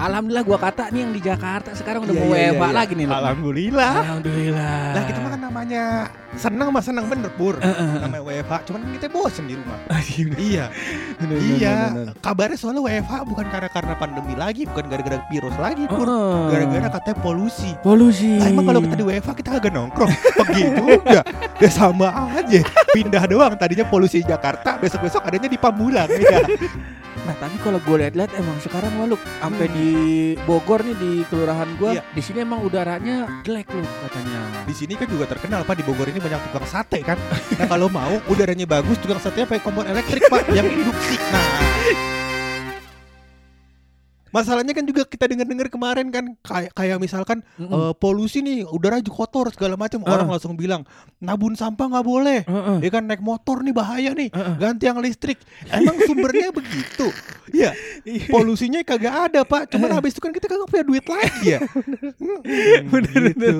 Alhamdulillah gua kata nih yang di Jakarta sekarang udah Iya, mau iya, iya. lagi nih. Alhamdulillah. Alhamdulillah. Lah kita mah kan namanya senang mah senang bener pur. Namanya WFH, cuman kita bosen di rumah. iya. iya. Kabarnya soalnya WFH bukan karena karena pandemi lagi, bukan gara-gara virus lagi, pur. Gara-gara katanya polusi. polusi. Lah emang kalau kita di WFH kita agak nongkrong Begitu juga Ya sama aja Pindah doang Tadinya polusi Jakarta Besok-besok adanya di Pamulang ya. Nah tapi kalau gue lihat-lihat emang sekarang malu sampai di Bogor nih di kelurahan gua Iya. di sini emang udaranya jelek loh katanya. Di sini kan juga terkenal Pak Di Bogor ini banyak tukang sate kan? Nah kalau mau udaranya bagus Tukang satenya pakai kompor elektrik Pak Yang induksi Nah Masalahnya kan juga kita dengar-dengar kemarin kan kayak kayak misalkan Mm-mm. eh, polusi nih udara juga kotor segala macam. Ah. orang langsung bilang nabun sampah nggak boleh. Heeh. ya kan naik motor nih bahaya nih. Heeh. ganti yang listrik. Emang sumbernya begitu? Ya polusinya kagak ada pak. Cuman habis itu kan kita kagak punya duit lagi ya? Bener. Gitu.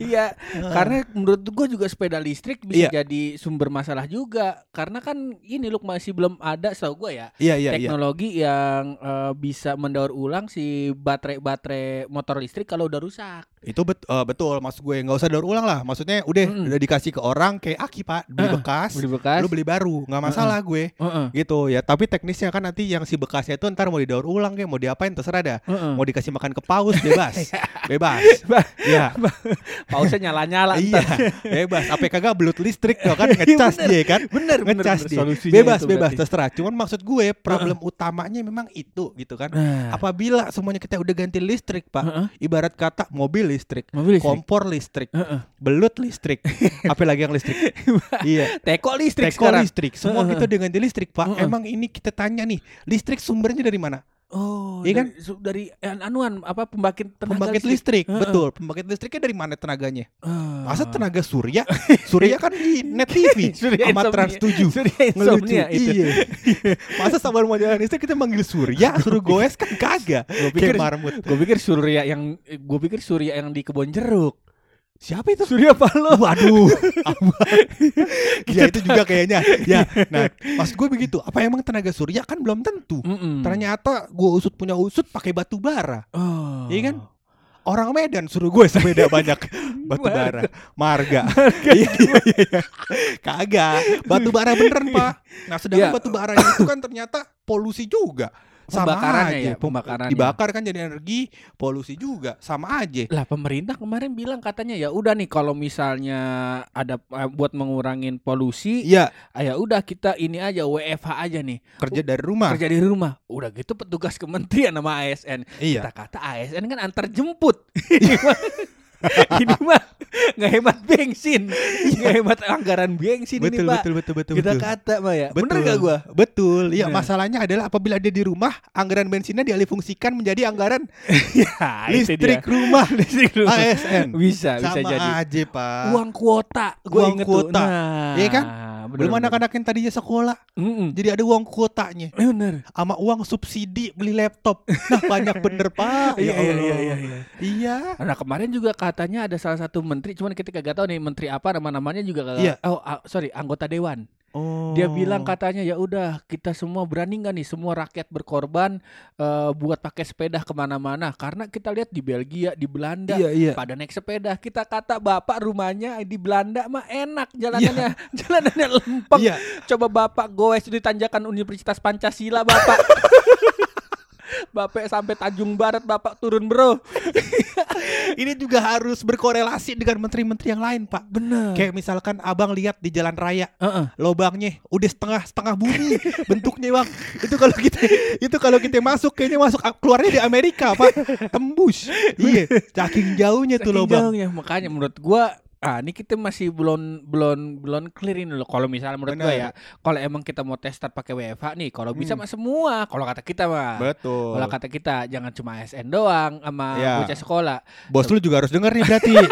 Iya, karena menurut gua juga sepeda listrik bisa Iya. jadi sumber masalah juga. Karena kan ini loh masih belum ada setahu gua ya iya iya iya. teknologi yang eh, bisa mendaur ulang si baterai-baterai motor listrik kalau udah rusak. Itu bet- eh, betul maksud gue nggak usah daur ulang lah. Maksudnya udah Mm-mm. udah dikasih ke orang kayak aki pak beli Heeh, bekas Beli bekas. lu beli baru nggak masalah gue. Heeh. gitu ya. Tapi teknisnya kan nanti yang si bekasnya itu ntar mau didaur ulang kayak mau diapain terserah dah. Heeh. mau dikasih makan ke paus bebas. Bebas. Ba- ya Pausnya nyala-nyala iya bebas. Apa kagak belut listrik tuh kan ngecas bener. dia kan? Bener, bener, ngecas bener. dia. Solusinya bebas bebas berarti. terserah. Cuman maksud gue problem utamanya memang itu gitu kan. Nah, apabila semuanya kita udah ganti listrik pak Heeh. ibarat kata mobil listrik mobil listrik. kompor listrik Heeh. belut listrik apalagi yang listrik iya Teko listrik Teko sekarang. listrik semua Heeh. kita udah ganti listrik pak Heeh. emang ini kita tanya nih listrik sumbernya dari mana Oh, Iya kan? dari, an- anuan apa pembangkit tenaga pembangkit listrik, Heeh. betul pembangkit listriknya dari mana tenaganya Ah. masa tenaga surya surya kan di net TV Surya sama. Trans 7 Surya insomnia itu. iya masa sabar mau jalan listrik kita manggil surya suruh goes kan kagak Gua pikir marmut gue pikir Surya yang gue pikir Surya yang di kebun jeruk. Siapa itu Surya Paloh. Waduh, ya itu juga kayaknya. Ya, nah, maksud gue begitu. Apa emang tenaga surya kan belum tentu. Mm-mm. Ternyata gue usut punya usut pakai batu bara. Oh. Iya kan? Orang Medan suruh gue sepeda banyak batu bara, marga. Iya iya iya. Kagak, batu bara beneran, Pak. Nah, sedangkan Iya. batu bara itu kan ternyata polusi juga. Sama Pembakarannya aja. ya, pembakarannya. Dibakar kan jadi energi, polusi juga, sama aja. Lah pemerintah kemarin bilang katanya ya udah nih kalau misalnya ada eh, buat mengurangin polusi, Iya, ah, ya udah kita ini aja WFH aja nih. kerja dari rumah. Kerja di rumah. Udah gitu petugas kementerian sama ASN. Iya. Kita kata ASN kan antar jemput. Ini mah- nggak hemat bensin, nggak hemat anggaran bensin betul, ini pak. betul betul betul Kita betul. kata pak ya. Betul. Bener gak gua? Betul. Iya, Nah. masalahnya adalah apabila dia di rumah, anggaran bensinnya dialihfungsikan menjadi anggaran Ya, listrik rumah listrik rumah. ASN. Bisa, bisa Sama jadi. aja, Pak. Uang kuota, gua Uang kuota. tuh. Nah, Iya kan? Bener, Belum anak-anak yang tadinya sekolah, Mm-mm. jadi ada uang kuotanya. Eh, bener. Sama uang subsidi beli laptop. Nah, banyak bener, Pak. Iya, Ya iya, iya, iya, iya. Iya. Nah kemarin juga katanya ada salah satu menteri, cuman kita gak tahu nih menteri apa nama-namanya juga kagak. Iya. Oh, sorry, anggota dewan. Oh. Dia bilang katanya ya udah kita semua berani nggak nih semua rakyat berkorban eh, buat pakai sepeda ke mana-mana karena kita lihat di Belgia, di Belanda Iya, iya. pada naik sepeda. Kita kata bapak rumahnya di Belanda mah enak jalanannya, jalanannya lempeng. Iya. Coba bapak goes di tanjakan Universitas Pancasila bapak. Bapak sampai Tanjung Barat bapak turun bro. Ini juga harus berkorelasi dengan menteri-menteri yang lain, Pak. Bener. Kayak misalkan abang lihat di jalan raya Heeh. lobangnya udah setengah setengah bumi bentuknya bang itu kalau kita itu kalau kita masuk kayaknya masuk keluarnya di Amerika pak tembus iya saking jauhnya tuh lobang jauhnya. makanya menurut gua ah ini kita masih belum belum belum clear ini loh kalau misalnya menurut Benar. ya kalau emang kita mau tes start pakai WFH nih kalau bisa Hmm. mah semua kalau kata kita mah betul kalau kata kita jangan cuma ASN doang sama Ya. bocah sekolah bos lu juga harus denger nih berarti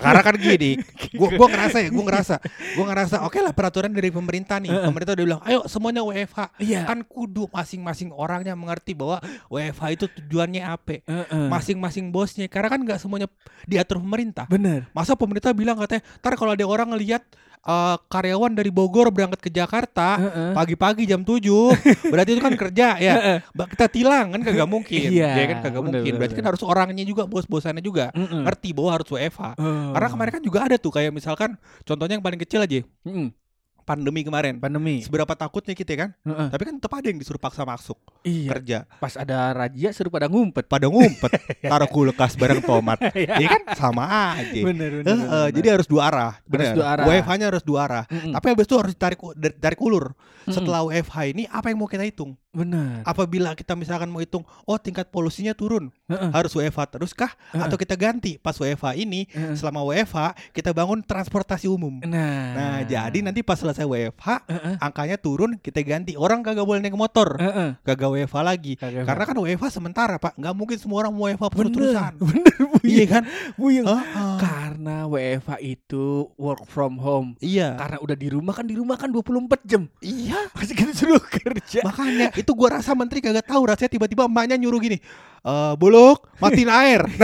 Karena kan gini, gua gua ngerasa ya, gua ngerasa, gua ngerasa oke lah peraturan dari pemerintah nih. Pemerintah udah bilang, "Ayo semuanya WFH." Iya. Kan kudu masing-masing orangnya mengerti bahwa WFH itu tujuannya apa. Masing-masing bosnya karena kan nggak semuanya diatur pemerintah. Bener. Masa pemerintah bilang katanya, "Ntar kalau ada orang ngelihat eh, karyawan dari Bogor berangkat ke Jakarta pagi-pagi jam 7, berarti itu kan kerja ya. Ba- Kita tilang kan kagak mungkin. Iya, Ya kan kagak bener, mungkin. bener, Berarti kan harus orangnya juga, bos-bosannya juga Mm-mm. ngerti bahwa harus WFH. Oh. Karena kemarin kan juga ada tuh kayak misalkan contohnya yang paling kecil aja Mm-mm. pandemi kemarin. pandemi. Seberapa takutnya kita kan? Heeh. Tapi kan tetap ada yang disuruh paksa masuk Iya. kerja. Pas ada razia seru pada ngumpet. Pada ngumpet, taruh kulkas bareng tomat. Iya. Iya kan sama aja. Bener bener. Eh, bener, bener. jadi harus dua arah. Bener. dua arah. WFH-nya harus dua arah. Mm-mm. Tapi habis itu harus ditarik dari, tarik ulur. Mm-mm. Setelah WFH ini apa yang mau kita hitung? bener. Apabila kita misalkan mau hitung, oh tingkat polusinya turun, harus WFH terus kah? Atau kita ganti pas WFH ini selama WFH kita bangun transportasi umum. Nah. Nah, jadi nanti pas selesai WFH angkanya turun, kita ganti. Orang kagak boleh naik motor, Heeh. kagak WFH lagi. Kagak Karena kan WFH sementara, Pak. Nggak mungkin semua orang bener. terus-terusan. Bener Buyung. Iya kan? Buyung. Heeh. Karena WFH itu work from home. Iya. Karena udah di rumah kan di rumah kan 24 jam. Iya. Pasti kan suruh kerja. Makanya itu gua rasa menteri kagak tahu rasanya tiba-tiba emaknya nyuruh gini. Eh, buluk, matiin air.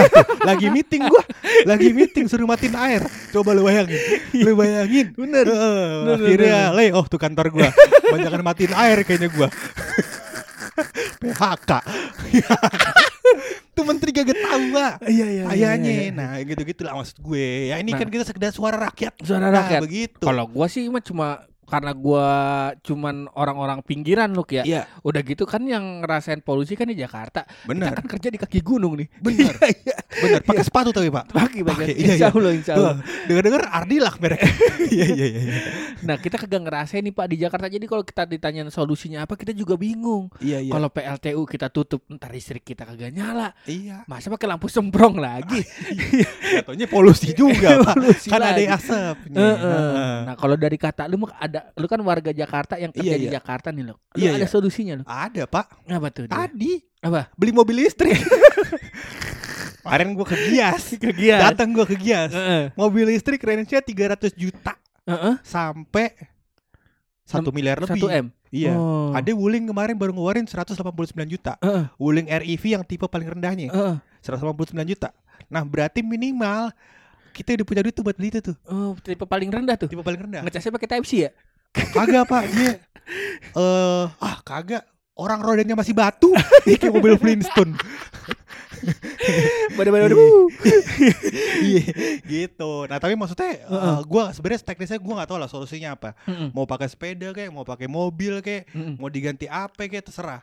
Nah, lagi meeting gua, lagi meeting suruh matiin air. Coba lu bayangin, lu bayangin. Bener. Eh, Bener, akhirnya, le, oh tuh kantor gua, banyakan matiin air kayaknya gua. PHK. tuh menteri kagak tahu. Iya iya. Kayaknya, nah gitu-gitu lah maksud gue. Ya ini Nah. kan kita sekedar suara rakyat. Suara Nah, rakyat. begitu. Kalau gua sih mah cuma karena gua cuman orang-orang pinggiran loh ya. Iya, Udah gitu kan yang ngerasain polusi kan di Jakarta. benar. Kita kan kerja di kaki gunung nih. Bener. Iya, iya. Bener, pakai sepatu tapi, Pak. Pakai pakai. Pakai, iya, Insya iya. Allah, insya Allah. Dengar-dengar Ardilak mereka. Iya, iya, iya. iya. Nah kita kagak ngerasain nih Pak di Jakarta. Jadi kalau kita ditanyain solusinya apa kita juga bingung. Iya, iya. Kalau PLTU kita tutup, ntar listrik kita kagak nyala. Iya. Masa pakai lampu semprong lagi? Jatuhnya polusi juga, Pak. Polusi Kan ada lagi. asapnya. Heeh. Nah kalau dari kata lu mah ada, lu kan warga Jakarta yang kerja Iya, di iya. Jakarta nih lo. Lu Iya, ada iya. solusinya lo? Ada, Pak. Apa tuh? dia? Tadi Apa? beli mobil listrik. Kemarin gua ke Gias. Kegiatan. Datang gua ke Gias. Heeh. Mobil listrik range-nya 300 juta Heeh. sampai 1 miliar lebih. Satu m. Iya. Oh. Ada Wuling kemarin baru ngeluarin 189 juta. Heeh. Wuling REV yang tipe paling rendahnya Heeh. 189 juta. Nah, berarti minimal kita udah punya duit tuh buat beli itu tuh. Oh, tipe paling rendah tuh. Tipe paling rendah. Ngecasnya pakai Type C ya? Kagak, Pak. Dia eh ah, kagak. Orang rodanya masih batu. Kayak mobil Flintstone. Badan-badan Iya, gitu. Nah, tapi maksudnya eh, gua sebenarnya teknisnya gua nggak tahu lah solusinya apa. Mau pakai sepeda kayak, mau pakai mobil kayak, Mm-mm. mau diganti apa kayak terserah.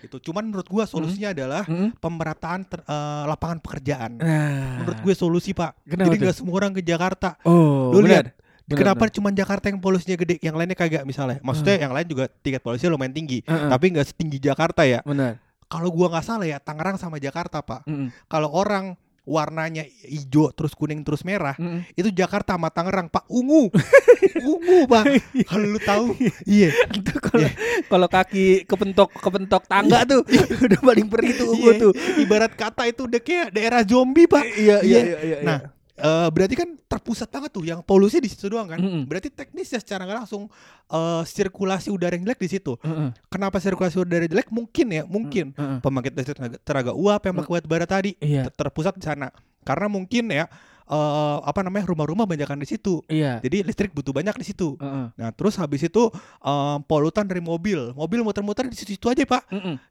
Itu cuman menurut gua solusinya adalah Mm-mm. pemerataan ter- eh, lapangan pekerjaan. Nah. Menurut gue solusi, Pak. Kenapa Jadi nggak semua orang ke Jakarta. Oh, Lu lihat, Kenapa cuma Jakarta yang polusinya gede, yang lainnya kagak misalnya? Maksudnya yang lain juga tingkat polusinya lumayan tinggi, Heeh. tapi nggak setinggi Jakarta ya. Benar. Kalau gua nggak salah ya, Tangerang sama Jakarta, Pak. Mm-mm. Kalau orang warnanya hijau terus kuning terus merah, Mm-mm. itu Jakarta sama Tangerang, Pak. Ungu. Ungu, Pak. Kalau lu tahu, iya. Itu kalau kalau kaki kepentok kepentok tangga tuh udah paling perih tuh ungu Iya. tuh. Ibarat kata itu udah kayak daerah zombie, Pak. Iya Iya. iya Nah, eh, berarti kan terpusat banget tuh yang polusi di situ doang kan. Mm-mm. Berarti teknisnya secara nggak langsung eh, sirkulasi udara yang jelek di situ. Heeh. Kenapa sirkulasi udara jelek? Mungkin ya, mungkin Heeh. pembangkit listrik tenaga, tenaga uap yang pakai batu bara tadi Iya. ter- terpusat di sana. Karena mungkin ya eh, apa namanya rumah-rumah banyakan di situ. Iya. Jadi listrik butuh banyak di situ. Heeh. Nah, terus habis itu eh, polutan dari mobil. Mobil muter-muter di situ-situ aja, Pak.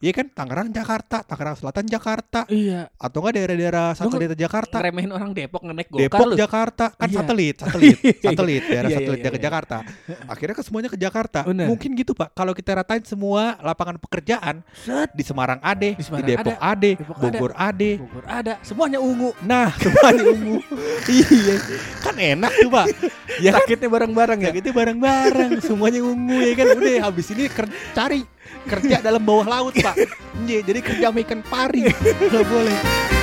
Iya kan? Tangerang Jakarta, Tangerang Selatan Jakarta, Iya. atau enggak daerah-daerah satelit Jakarta. Ngeremehin orang Depok ngenek gokar Depok, lu. Jakarta, kan Iya. satelit, satelit, satelit, daerah Iya, iya, satelit iya, ke iya. Jakarta. Akhirnya ke semuanya ke Jakarta. Bener. Mungkin gitu pak. Kalau kita ratain semua lapangan pekerjaan Set. di Semarang ade, Di di, Depok ada, ade, Depok ada. Bogor ade. Bogor ada, semuanya ungu. Nah, semuanya ungu. Iya, kan enak tuh pak. Ya kan Sakitnya bareng-bareng ya. gitu bareng-bareng, semuanya ungu ya kan. Udah habis ini ker- cari kerja dalam bawah laut pak. Iya, jadi kerja ikan pari. Gak boleh.